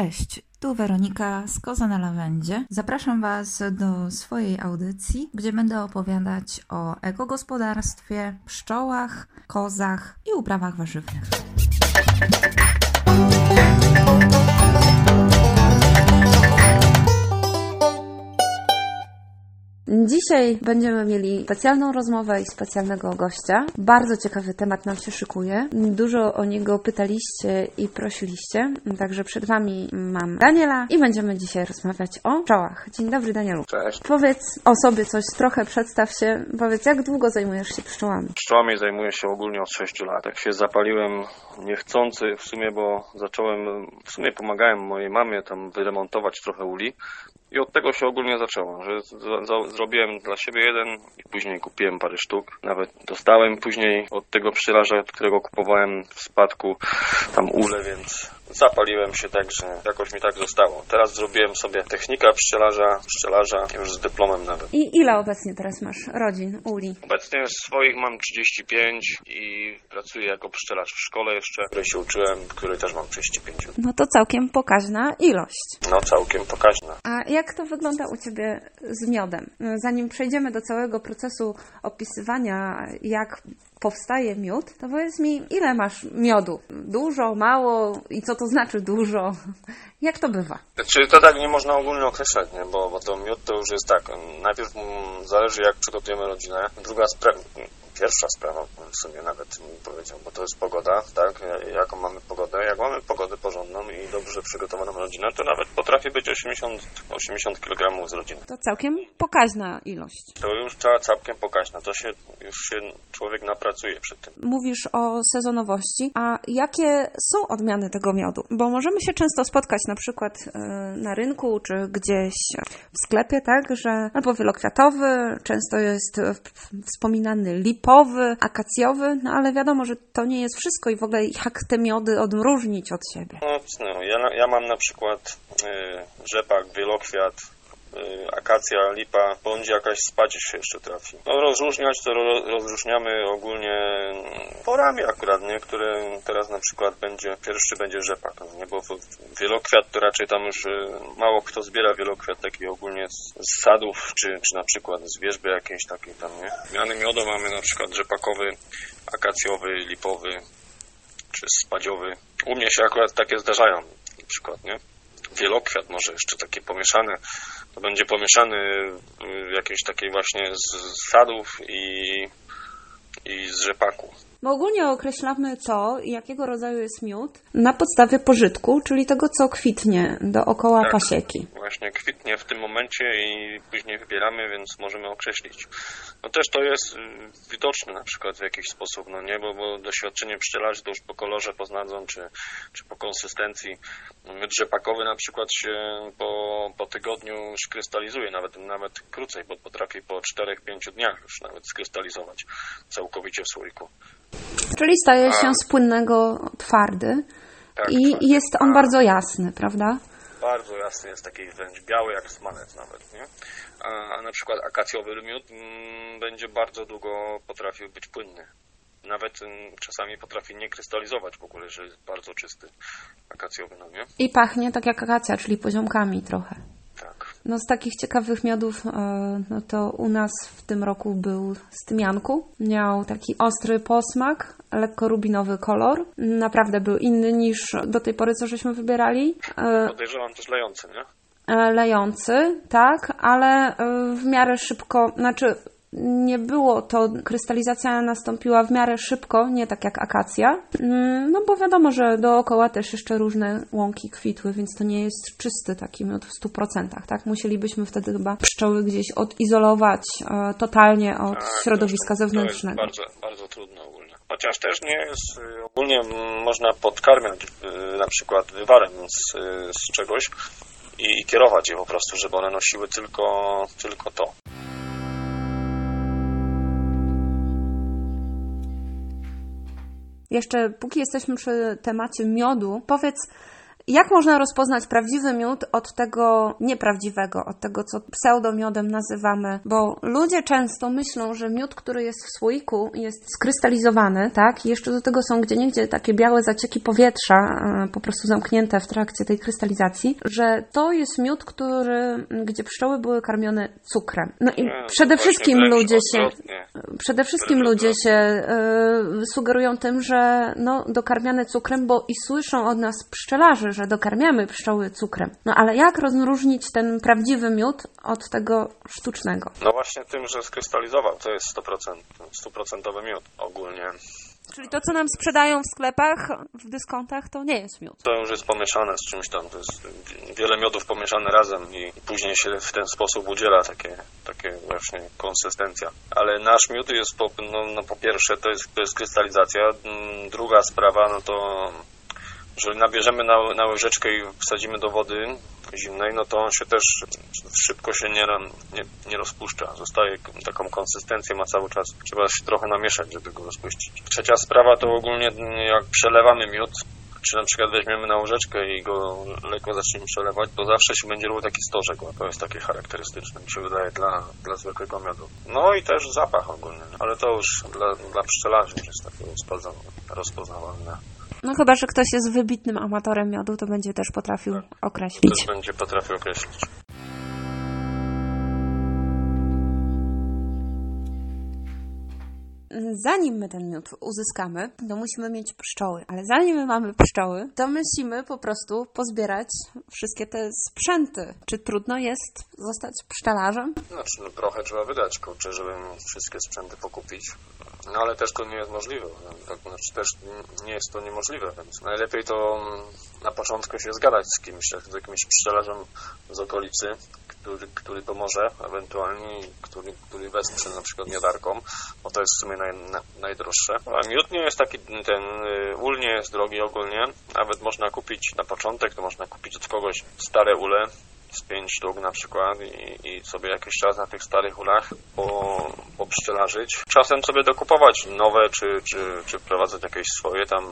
Cześć, tu Weronika z Koza na Lawendzie. Zapraszam Was do swojej audycji, gdzie będę opowiadać o ekogospodarstwie, pszczołach, kozach i uprawach warzywnych. Dzisiaj będziemy mieli specjalną rozmowę i specjalnego gościa. Bardzo ciekawy temat nam się szykuje. Dużo o niego pytaliście i prosiliście, także przed Wami mam Daniela i będziemy dzisiaj rozmawiać o pszczołach. Dzień dobry Danielu. Cześć. Powiedz o sobie coś trochę, przedstaw się. Powiedz, jak długo zajmujesz się pszczołami? Pszczołami zajmuję się ogólnie od 6 lat. Tak się zapaliłem niechcący w sumie, bo zacząłem, w sumie pomagałem mojej mamie tam wyremontować trochę uli. I od tego się ogólnie zaczęło, że za, za, zrobiłem dla siebie jeden i później kupiłem parę sztuk. Nawet dostałem później od tego pszczelarza, którego kupowałem w spadku tam ule, więc zapaliłem się tak, że jakoś mi tak zostało. Teraz zrobiłem sobie technika pszczelarza, pszczelarza już z dyplomem nawet. I ile obecnie teraz masz rodzin, uli? Obecnie swoich mam 35 i pracuję jako pszczelarz w szkole jeszcze, której się uczyłem, w której też mam 35. No to całkiem pokaźna ilość. No całkiem pokaźna. A jak to wygląda u Ciebie z miodem? Zanim przejdziemy do całego procesu opisywania, jak powstaje miód, to powiedz mi, ile masz miodu? Dużo, mało i co to znaczy dużo? Jak to bywa? Czy to tak nie można ogólnie określać, nie? Bo, bo to miód to już jest tak. Najpierw mm, zależy jak przygotujemy rodzinę. Druga sprawa, pierwsza sprawa w sumie nawet bym powiedział, bo to jest pogoda, tak? Jaką mamy pogodę? Jak mamy pogodę porządną i dobrze przygotowaną rodzinę, to nawet potrafi być 80, 80 kg z rodziny. To całkiem pokaźna ilość. To już trzeba całkiem pokaźna. To się już się człowiek napracuje przy tym. Mówisz o sezonowości, a jakie są odmiany tego miodu? Bo możemy się często spotkać na przykład e, na rynku czy gdzieś w sklepie, tak, że albo wielokwiatowy, często jest wspominany lipowy, akacjowy, no ale wiadomo, że to nie jest wszystko i w ogóle jak te miody odróżnić od siebie. No, no ja, ja mam na przykład y, rzepak, wielokwiat, akacja, lipa, bądź jakaś spadzisz się jeszcze trafi. No rozróżniać to ro, rozróżniamy ogólnie porami akurat, nie? Które teraz na przykład będzie, pierwszy będzie rzepak, nie? Bo wielokwiat to raczej tam już y, mało kto zbiera wielokwiat taki ogólnie z, z sadów, czy, czy na przykład z wierzby jakiejś takiej tam, nie? Miany miodu mamy na przykład rzepakowy, akacjowy, lipowy, czy spadziowy. U mnie się akurat takie zdarzają na przykład, nie? Wielokwiat może jeszcze takie pomieszane. To będzie pomieszany jakiejś takiej właśnie z sadów i, i z rzepaku. Bo ogólnie określamy to, jakiego rodzaju jest miód, na podstawie pożytku, czyli tego, co kwitnie dookoła Tak. pasieki. Właśnie kwitnie w tym momencie i później wybieramy, więc możemy określić. No też to jest y, widoczne na przykład w jakiś sposób, no nie, bo, bo doświadczenie pszczelarzy to już po kolorze poznadzą, czy, czy po konsystencji. Miód rzepakowy na przykład się po, po tygodniu już krystalizuje, nawet, nawet krócej, bo potrafi po 4-5 dniach już nawet skrystalizować całkowicie w słoiku. Czyli staje się z płynnego twardy Tak, i jest on bardzo jasny, prawda? Bardzo jasny jest taki wręcz biały jak smalec nawet, nie? A, a na przykład akacjowy miód mm, będzie bardzo długo potrafił być płynny. Nawet mm, czasami potrafi nie krystalizować w ogóle, że jest bardzo czysty akacjowy, no nie? I pachnie tak jak akacja, czyli poziomkami trochę. No z takich ciekawych miodów, e, no to u nas w tym roku był z tymianku. Miał taki ostry posmak, lekko rubinowy kolor. Naprawdę był inny niż do tej pory, co żeśmy wybierali. E, Podejrzewam też lejący, nie? e, lejący, tak, ale w miarę szybko, znaczy nie było to, krystalizacja nastąpiła w miarę szybko, nie tak jak akacja, Mm, no bo wiadomo, że dookoła też jeszcze różne łąki kwitły, więc to nie jest czysty taki miód w 100%, tak? Musielibyśmy wtedy chyba pszczoły gdzieś odizolować e, totalnie od Tak, środowiska to zewnętrznego. To bardzo, bardzo trudno ogólnie. Chociaż też nie jest, y, ogólnie można podkarmiać y, na przykład wywarem z, y, z czegoś i, i kierować je po prostu, żeby one nosiły tylko, tylko to. Jeszcze póki jesteśmy przy temacie miodu, powiedz, Jak można rozpoznać prawdziwy miód od tego nieprawdziwego, od tego, co pseudomiodem nazywamy? Bo ludzie często myślą, że miód, który jest w słoiku, jest skrystalizowany, tak? I jeszcze do tego są gdzieniegdzie takie białe zacieki powietrza, e, po prostu zamknięte w trakcie tej krystalizacji, że to jest miód, który, gdzie pszczoły były karmione cukrem. No i Nie, przede wszystkim ludzie się. Przede wszystkim ludzie się sugerują tym, że no, dokarmiane cukrem, bo i słyszą od nas pszczelarzy, że dokarmiamy pszczoły cukrem. No ale jak rozróżnić ten prawdziwy miód od tego sztucznego? No właśnie tym, że skrystalizował, to jest 100%, stuprocentowy miód ogólnie. Czyli to, co nam sprzedają w sklepach, w dyskontach, to nie jest miód. To już jest pomieszane z czymś tam, to jest wiele miodów pomieszane razem i później się w ten sposób udziela takie, takie właśnie konsystencja. Ale nasz miód jest po, no, no po pierwsze to jest, to jest krystalizacja, Mm, druga sprawa no to jeżeli nabierzemy na, na łyżeczkę i wsadzimy do wody zimnej, no to on się też szybko się nie, nie, nie rozpuszcza. Zostaje taką konsystencję ma cały czas. Trzeba się trochę namieszać, żeby go rozpuścić. Trzecia sprawa to ogólnie jak przelewamy miód, czy na przykład weźmiemy na łyżeczkę i go lekko zaczniemy przelewać, to zawsze się będzie robił taki stożek. To jest takie charakterystyczne, mi się wydaje, dla, dla zwykłego miodu. No i też zapach ogólny, ale to już dla, dla pszczelarzy jest takie rozpoznawalne. No chyba, że ktoś jest wybitnym amatorem miodu, to będzie też potrafił określić. Też będzie potrafił określić. Zanim my ten miód uzyskamy, to musimy mieć pszczoły. Ale zanim my mamy pszczoły, to musimy po prostu pozbierać wszystkie te sprzęty. Czy trudno jest zostać pszczelarzem? Znaczy, no, trochę trzeba wydać, kurczę, żeby wszystkie sprzęty pokupić. No ale też to nie jest możliwe. No, tak, znaczy, też nie jest to niemożliwe, więc najlepiej to mm, na początku się zgadać z kimś, z jakimś pszczelarzem z okolicy, który, który pomoże ewentualnie, który, który wesprze na przykład miodarką, bo to jest w sumie naj, na, najdroższe. A miód nie jest taki, ten y, ul nie jest drogi ogólnie, nawet można kupić na początek, to można kupić od kogoś stare ule, z pięć sztuk na przykład i, i sobie jakiś czas na tych starych ulach po, popszczelarzyć. Czasem sobie dokupować nowe, czy, czy, czy wprowadzać jakieś swoje tam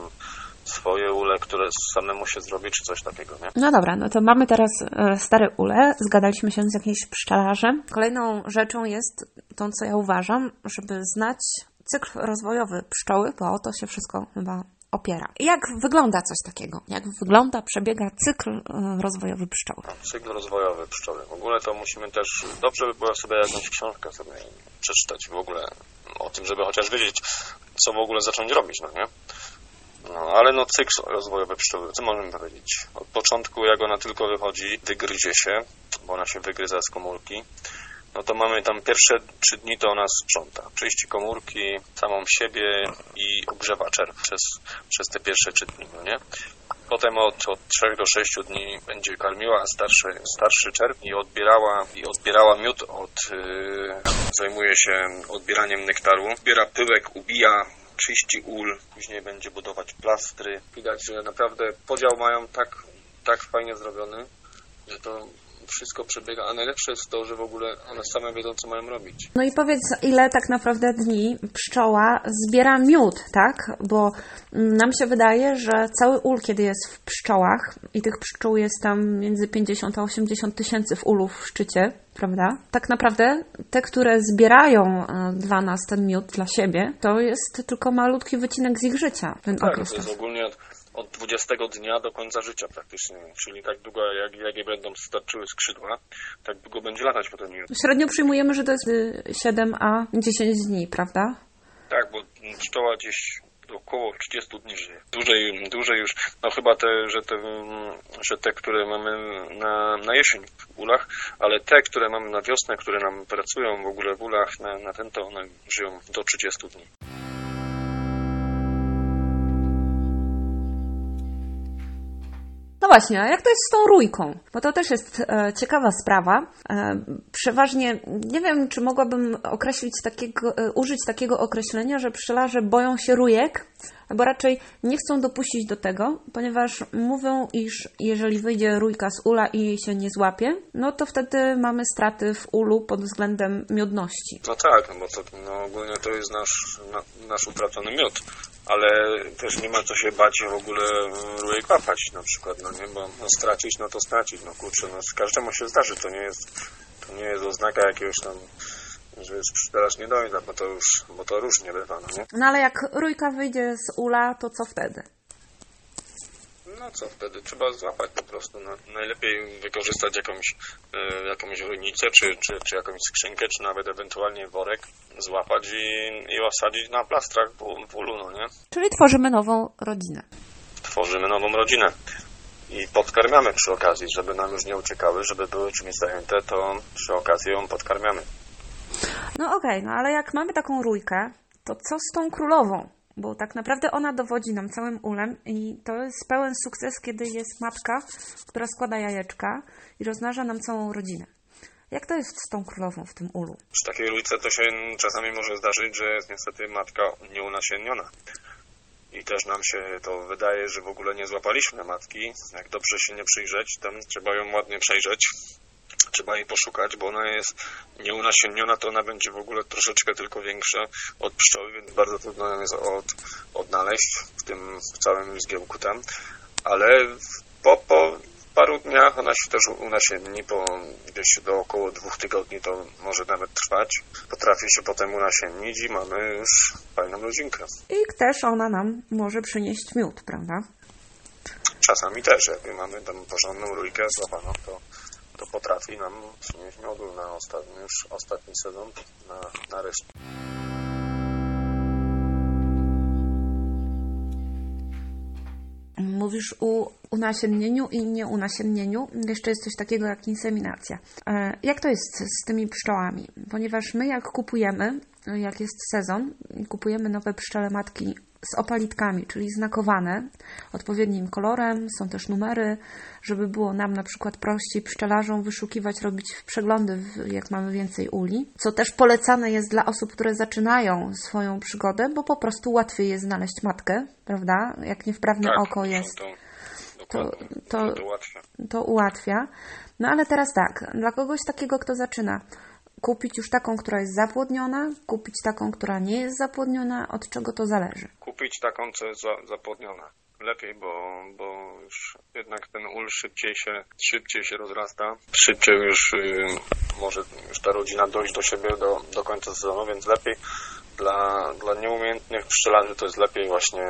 swoje ule, które samemu się zrobi, czy coś takiego, nie? No dobra, no to mamy teraz e, stare ule, zgadaliśmy się z jakimś pszczelarzem. Kolejną rzeczą jest to, co ja uważam, żeby znać cykl rozwojowy pszczoły, bo o to się wszystko chyba opiera. Jak wygląda coś takiego? Jak wygląda, przebiega cykl e, rozwojowy pszczoły? Cykl rozwojowy pszczoły. W ogóle to musimy też, dobrze by było sobie jakąś książkę sobie przeczytać w ogóle o tym, żeby chociaż wiedzieć, co w ogóle zacząć robić, no nie? No, ale no cykl rozwojowy pszczoły, co możemy powiedzieć? Od początku, jak ona tylko wychodzi, wygryzie się, bo ona się wygryza z komórki, no to mamy tam pierwsze trzy dni to ona sprząta. Czyści komórki, samą siebie i ogrzewa czerw przez, przez te pierwsze trzy dni, no nie? Potem od, od 3 do 6 dni będzie karmiła starszy, starszy czerw i odbierała, i odbierała miód od, yy, zajmuje się odbieraniem nektaru. Zbiera pyłek, ubija, czyści ul, później będzie budować plastry. Widać, że naprawdę podział mają tak, tak fajnie zrobiony, że to wszystko przebiega, a najlepsze jest to, że w ogóle one same wiedzą, co mają robić. No i powiedz, ile tak naprawdę dni pszczoła zbiera miód, tak? Bo mm, nam się wydaje, że cały ul, kiedy jest w pszczołach, i tych pszczół jest tam między 50 a 80 tysięcy w ulu w szczycie, prawda? Tak naprawdę te, które zbierają e, dla nas ten miód, dla siebie, to jest tylko malutki wycinek z ich życia, ten Tak, okres. to jest ogólnie od, od 20 dnia do końca życia praktycznie, czyli tak długo, jak, jak jej będą starczyły skrzydła, tak długo będzie latać po ten miód. Średnio przyjmujemy, że to jest y, 7 a 10 dni, prawda? Tak, bo pszczoła gdzieś około 30 dni żyje. Dłużej, dłużej już, no chyba te, że te, że te, które mamy na, na jesień w ulach, ale te, które mamy na wiosnę, które nam pracują w ogóle w ulach na, na ten, to one żyją do 30 dni. Właśnie, a jak to jest z tą rójką? Bo to też jest e, ciekawa sprawa. E, przeważnie nie wiem, czy mogłabym określić takiego, e, użyć takiego określenia, że pszczelarze boją się rójek, albo raczej nie chcą dopuścić do tego, ponieważ mówią, iż jeżeli wyjdzie rójka z ula i jej się nie złapie, no to wtedy mamy straty w ulu pod względem miodności. No tak, no bo to no ogólnie to jest nasz, na, nasz utracony miód, ale też nie ma co się bać w ogóle rujek łapać na przykład, no nie, bo no, stracić, no to stracić, no kurczę, no każdemu się zdarzy, to nie jest, to nie jest oznaka jakiegoś tam, że już pszczelarz nie dojda, bo to już, bo to różnie bywa, no nie? No ale jak rójka wyjdzie z ula, to co wtedy? No co wtedy? Trzeba złapać po prostu. No, najlepiej wykorzystać jakąś, e, jakąś runicę, czy, czy, czy jakąś skrzynkę, czy nawet ewentualnie worek, złapać i, i osadzić na plastrach w, w ulu, no nie? Czyli tworzymy nową rodzinę. Tworzymy nową rodzinę. I podkarmiamy przy okazji, żeby nam już nie uciekały, żeby były czymś zajęte, to przy okazji ją podkarmiamy. No okej, no ale jak mamy taką rójkę, to co z tą królową? Bo tak naprawdę ona dowodzi nam całym ulem i to jest pełen sukces, kiedy jest matka, która składa jajeczka i rozmnaża nam całą rodzinę. Jak to jest z tą królową w tym ulu? Przy takiej rójce to się czasami może zdarzyć, że jest niestety matka nieunasienniona. I też nam się to wydaje, że w ogóle nie złapaliśmy matki. Jak dobrze się nie przyjrzeć, to trzeba ją ładnie przejrzeć. Trzeba jej poszukać, bo ona jest nieunasienniona, to ona będzie w ogóle troszeczkę tylko większa od pszczoły, więc bardzo trudno ją jest od, odnaleźć w tym w całym zgiełku tam. Ale po, po paru dniach ona się też unasienni, po gdzieś do około dwóch tygodni to może nawet trwać. Potrafi się potem unasiennić i mamy już fajną rodzinkę. I też ona nam może przynieść miód, prawda? Czasami też, jak mamy tam porządną rójkę złapaną, to potrafi nam przynieść miodu na ostatni, już ostatni sezon na, na resztę. Mówisz o unasiennieniu i nieunasiennieniu. Jeszcze jest coś takiego jak inseminacja. E, Jak to jest z tymi pszczołami? Ponieważ my jak kupujemy, jak jest sezon, kupujemy nowe pszczele matki z opalitkami, czyli znakowane odpowiednim kolorem, są też numery, żeby było nam na przykład prościej pszczelarzom wyszukiwać, robić przeglądy, jak mamy więcej uli, co też polecane jest dla osób, które zaczynają swoją przygodę, bo po prostu łatwiej jest znaleźć matkę, prawda? Jak niewprawne oko no jest To, to- to, to ułatwia. No ale teraz tak, dla kogoś takiego, kto zaczyna, kupić już taką, która jest zapłodniona, kupić taką, która nie jest zapłodniona, od czego to zależy? Kupić taką, co jest za, zapłodniona. Lepiej, bo, bo już jednak ten ul szybciej się, szybciej się rozrasta. Szybciej już y, może już ta rodzina dojść do siebie do, do końca sezonu, więc lepiej dla, dla nieumiejętnych pszczelarzy to jest lepiej właśnie,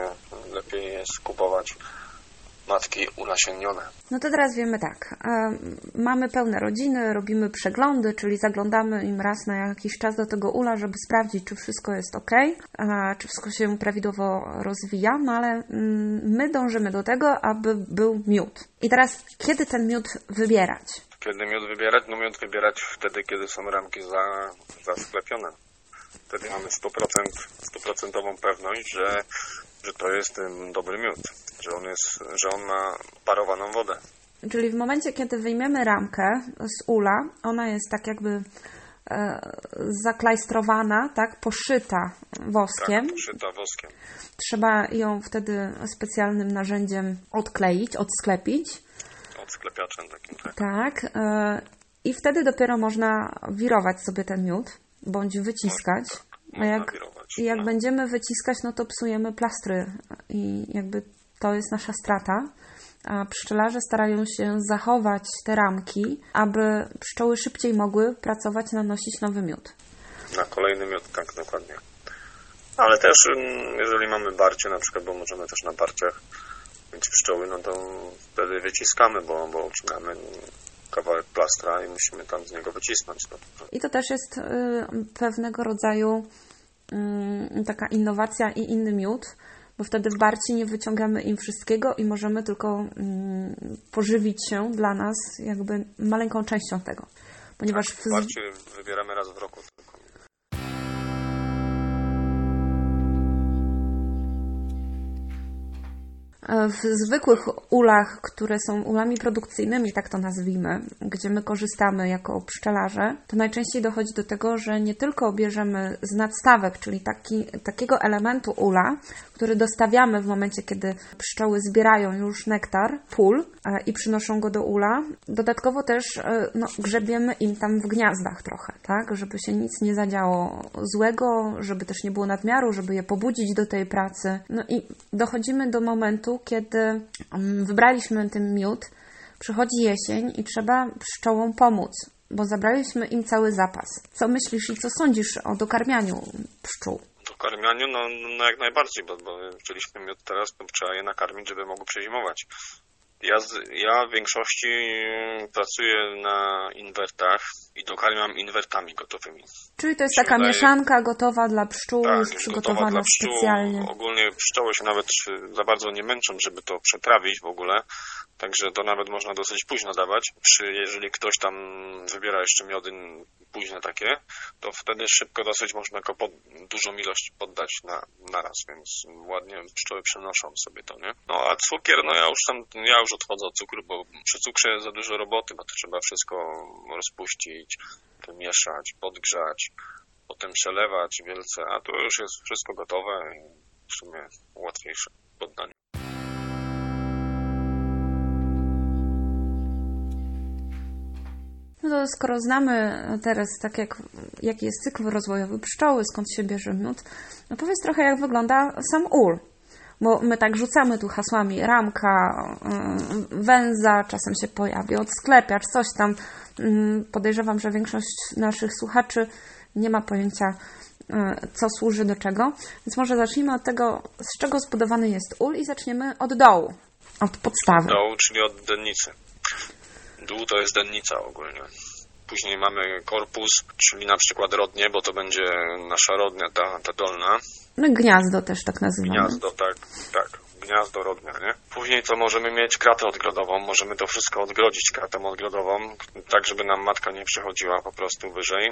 lepiej jest kupować matki unasiennione. No to teraz wiemy tak, em, mamy pełne rodziny, robimy przeglądy, czyli zaglądamy im raz na jakiś czas do tego ula, żeby sprawdzić, czy wszystko jest ok, czy wszystko się prawidłowo rozwija, no ale mm, my dążymy do tego, aby był miód. I teraz, kiedy ten miód wybierać? Kiedy miód wybierać? No miód wybierać wtedy, kiedy są ramki za, zasklepione. Wtedy mamy 100%, stuprocentową pewność, że, że to jest dobry miód, że on, jest, że on ma parowaną wodę. Czyli w momencie, kiedy wyjmiemy ramkę z ula, ona jest tak jakby e, zaklajstrowana, tak, poszyta woskiem. Tak, poszyta woskiem. Trzeba ją wtedy specjalnym narzędziem odkleić, odsklepić. Od sklepiaczem takim, tak. Tak. e, I wtedy dopiero można wirować sobie ten miód, bądź wyciskać. A Można jak, wirować. jak no. będziemy wyciskać, no to psujemy plastry i jakby to jest nasza strata. A pszczelarze starają się zachować te ramki, aby pszczoły szybciej mogły pracować, nanosić nowy miód. Na kolejny miód, tak, dokładnie. Ale też, mm, jeżeli mamy barcie na przykład, bo możemy też na barciach mieć pszczoły, no to wtedy wyciskamy, bo, bo kawałek plastra i musimy tam z niego wycisnąć. I to też jest y, pewnego rodzaju y, taka innowacja i inny miód, bo wtedy w barci nie wyciągamy im wszystkiego i możemy tylko y, pożywić się dla nas jakby maleńką częścią tego. Ponieważ w, z- Barcie wybieramy raz w roku tylko. w zwykłych ulach, które są ulami produkcyjnymi, tak to nazwijmy, gdzie my korzystamy jako pszczelarze, to najczęściej dochodzi do tego, że nie tylko bierzemy z nadstawek, czyli taki, takiego elementu ula, który dostawiamy w momencie, kiedy pszczoły zbierają już nektar, pól e, i przynoszą go do ula. Dodatkowo też e, no, grzebiemy im tam w gniazdach trochę, tak, żeby się nic nie zadziało złego, żeby też nie było nadmiaru, żeby je pobudzić do tej pracy. No i dochodzimy do momentu, kiedy mm, wybraliśmy ten miód, przychodzi jesień i trzeba pszczołom pomóc bo zabraliśmy im cały zapas. Co myślisz i co sądzisz o dokarmianiu pszczół? Dokarmianiu, no, no jak najbardziej, bo, bo wzięliśmy miód teraz, to trzeba je nakarmić, żeby mogły przezimować. Ja, ja w większości pracuję na inwertach i dokarmiam inwertami gotowymi. Czyli to jest taka wydaje... mieszanka gotowa dla pszczół, tak, jest przygotowana pszczół. specjalnie. Ogólnie pszczoły się nawet za bardzo nie męczą, żeby to przetrawić w ogóle. Także to nawet można dosyć późno dawać. Przy, jeżeli ktoś tam wybiera jeszcze miody późne takie, to wtedy szybko dosyć można go pod, dużą ilość poddać na, na raz, więc ładnie pszczoły przenoszą sobie to, nie? No a cukier, no ja już tam, ja już odchodzę od cukru, bo przy cukrze jest za dużo roboty, bo to trzeba wszystko rozpuścić, wymieszać, podgrzać, potem przelewać wielce, a tu już jest wszystko gotowe i w sumie łatwiejsze poddanie. No to skoro znamy teraz tak jak, jaki jest cykl rozwojowy pszczoły, skąd się bierze miód, no powiedz trochę jak wygląda sam ul. Bo my tak rzucamy tu hasłami ramka, y, węza, czasem się pojawi odsklepiacz, coś tam. Mm, podejrzewam, że większość naszych słuchaczy nie ma pojęcia, y, co służy do czego. Więc może zacznijmy od tego, z czego zbudowany jest ul i zaczniemy od dołu, od podstawy. Od dołu, czyli od dennicy dół to jest dennica ogólnie. Później mamy korpus, czyli na przykład rodnie, bo to będzie nasza rodnia, ta, ta dolna. No gniazdo też tak nazywamy. Gniazdo, tak, tak. Gniazdo rodnia, nie? Później to możemy mieć kratę odgrodową, możemy to wszystko odgrodzić kratą odgrodową, tak żeby nam matka nie przechodziła po prostu wyżej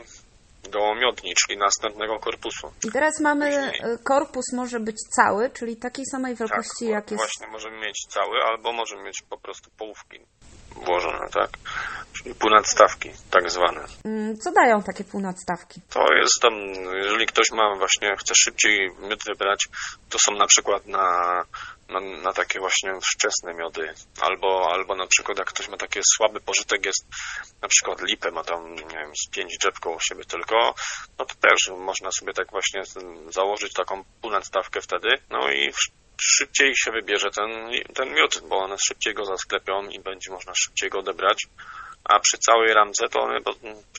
do miodni, czyli następnego korpusu. I teraz mamy, Później. korpus może być cały, czyli takiej samej wielkości tak, jak jest... właśnie możemy mieć cały, albo możemy mieć po prostu połówki włożone, tak? Czyli półnadstawki tak zwane. Mm, co dają takie półnadstawki? To jest tam, jeżeli ktoś ma właśnie, chce szybciej miód wybrać, to są na przykład na, na, na, takie właśnie wczesne miody, albo, albo na przykład jak ktoś ma taki słaby pożytek, jest na przykład lipę, ma tam, nie wiem, z pięć drzew koło siebie tylko, no to też można sobie tak właśnie założyć taką półnadstawkę wtedy, no i szybciej się wybierze ten, ten miód, bo one szybciej go zasklepią i będzie można szybciej go odebrać. A przy całej ramce to one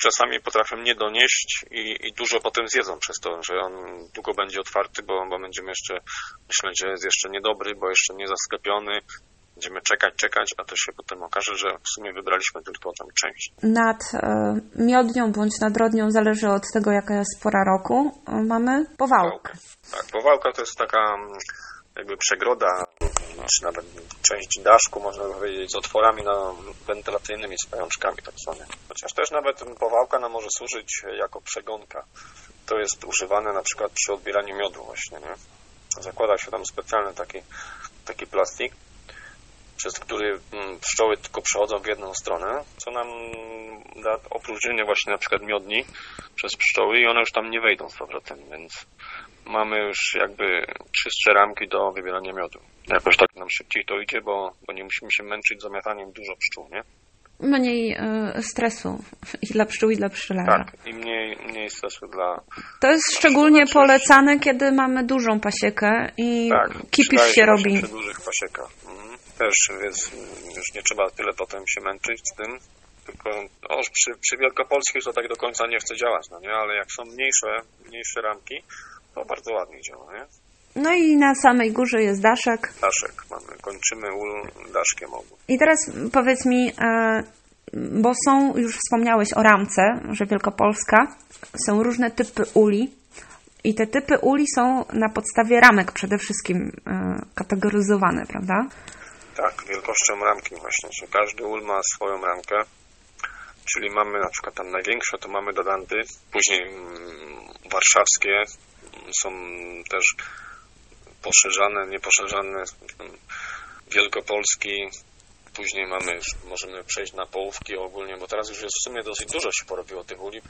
czasami potrafią nie donieść i, i, dużo potem zjedzą przez to, że on długo będzie otwarty, bo, bo będziemy jeszcze myśleć, że jest jeszcze niedobry, bo jeszcze nie zasklepiony. Będziemy czekać, czekać, a to się potem okaże, że w sumie wybraliśmy tylko tę część. Nad e, miodnią bądź nad rodnią zależy od tego, jaka jest pora roku. E, mamy powałkę. Tak, powałka to jest taka jakby przegroda, czy nawet część daszku, można powiedzieć, z otworami no, wentylacyjnymi, z pajączkami tak zwane. Chociaż też nawet powałka nam może służyć jako przegonka. To jest używane na przykład przy odbieraniu miodu właśnie, nie? Zakłada się tam specjalny taki, taki plastik, przez który mm, pszczoły tylko przechodzą w jedną stronę, co nam da opróżnienie właśnie na przykład miodni przez pszczoły i one już tam nie wejdą z powrotem, więc mamy już jakby czystsze ramki do wybierania miodu. Jakoś tak nam szybciej to idzie, bo, bo nie musimy się męczyć zamiataniem dużo pszczół, nie? Mniej y, stresu i dla pszczół, i dla pszczelarza. Tak, i mniej, mniej stresu dla... To jest szczególnie polecane, kiedy mamy dużą pasiekę i tak, kipisz się robi. przy dużych pasiekach. Mhm. Też więc już nie trzeba tyle potem się męczyć z tym, tylko o, przy, przy wielkopolskich to tak do końca nie chce działać, no nie? Ale jak są mniejsze, mniejsze ramki, to bardzo ładnie działa, nie? No i na samej górze jest daszek. Daszek mamy, kończymy ul daszkiem obu. I teraz powiedz mi, e, bo są, już wspomniałeś o ramce, że Wielkopolska, są różne typy uli i te typy uli są na podstawie ramek przede wszystkim e, kategoryzowane, prawda? Tak, wielkością ramki właśnie, że każdy ul ma swoją ramkę, czyli mamy na przykład tam największe to mamy dodanty, później mm, warszawskie, są też poszerzane, nieposzerzane Wielkopolski, później mamy, możemy przejść na połówki ogólnie, bo teraz już jest w sumie dosyć dużo się porobiło tych uli,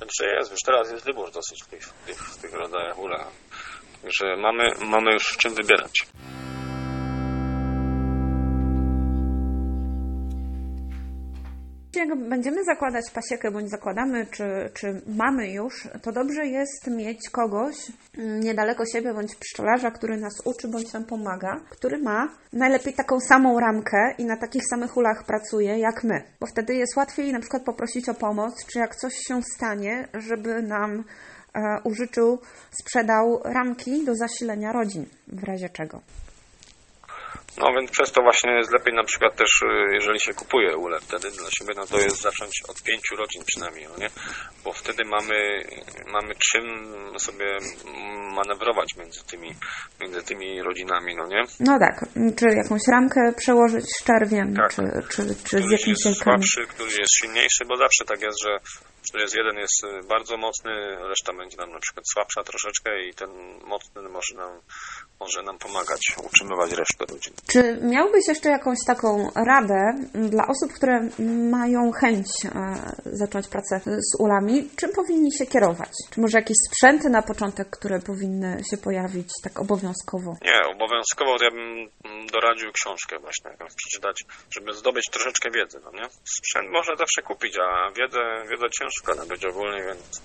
także jest, już teraz jest wybór dosyć w tych, w tych, w tych rodzajach ula. że mamy, mamy już w czym wybierać. Będziemy zakładać pasiekę, bądź zakładamy, czy, czy mamy już, to dobrze jest mieć kogoś mm, niedaleko siebie, bądź pszczelarza, który nas uczy, bądź nam pomaga, który ma najlepiej taką samą ramkę i na takich samych ulach pracuje jak my. Bo wtedy jest łatwiej na przykład poprosić o pomoc, czy jak coś się stanie, żeby nam e, użyczył, sprzedał ramki do zasilenia rodzin, w razie czego. No więc przez to właśnie jest lepiej na przykład też, y, jeżeli się kupuje ule wtedy dla siebie, no to jest zacząć od pięciu rodzin przynajmniej, no nie? Bo wtedy mamy, mamy czym sobie manewrować między tymi, między tymi rodzinami, no nie? No tak, czy jakąś ramkę przełożyć z czerwiem, Tak. czy, czy, czy z jakimś jest słabszy, który jest silniejszy, bo zawsze tak jest, że że jest jeden jest y, bardzo mocny, reszta będzie nam na przykład słabsza troszeczkę i ten mocny może nam, może nam pomagać utrzymywać resztę rodziny. Czy miałbyś jeszcze jakąś taką radę dla osób, które mają chęć e, zacząć pracę z ulami? Czym powinni się kierować? Czy może jakieś sprzęty na początek, które powinny się pojawić tak obowiązkowo? Nie, obowiązkowo ja bym mm, doradził książkę właśnie jakąś przeczytać, żeby zdobyć troszeczkę wiedzy, no nie? Sprzęt można zawsze kupić, a wiedzę, wiedzę ciężko nabyć ogólnie, więc,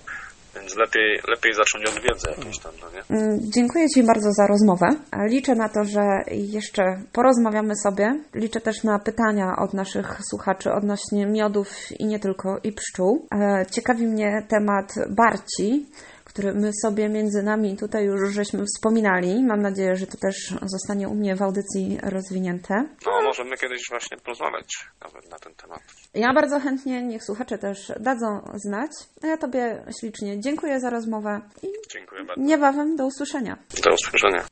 więc lepiej, lepiej zacząć od wiedzy jakiejś tam, no nie? Mm, Dziękuję Ci bardzo za rozmowę. Liczę na to, że jeszcze porozmawiamy sobie. Liczę też na pytania od naszych słuchaczy odnośnie miodów i nie tylko, i pszczół. E, Ciekawi mnie temat barci, który my sobie między nami tutaj już żeśmy wspominali. Mam nadzieję, że to też zostanie u mnie w audycji rozwinięte. No możemy kiedyś właśnie porozmawiać nawet na ten temat. Ja bardzo chętnie, niech słuchacze też dadzą znać. A ja Tobie ślicznie dziękuję za rozmowę i Dziękuję bardzo. niebawem do usłyszenia. Do usłyszenia.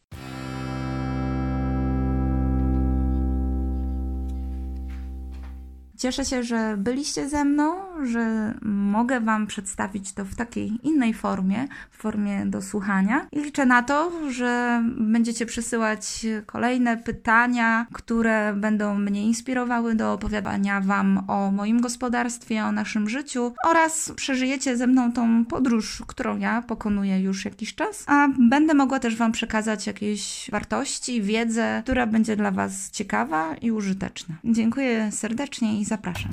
Cieszę się, że byliście ze mną, że mogę Wam przedstawić to w takiej innej formie, w formie do słuchania. I liczę na to, że będziecie przysyłać kolejne pytania, które będą mnie inspirowały do opowiadania Wam o moim gospodarstwie, o naszym życiu oraz przeżyjecie ze mną tą podróż, którą ja pokonuję już jakiś czas, a będę mogła też Wam przekazać jakieś wartości, wiedzę, która będzie dla Was ciekawa i użyteczna. Dziękuję serdecznie i zapraszam.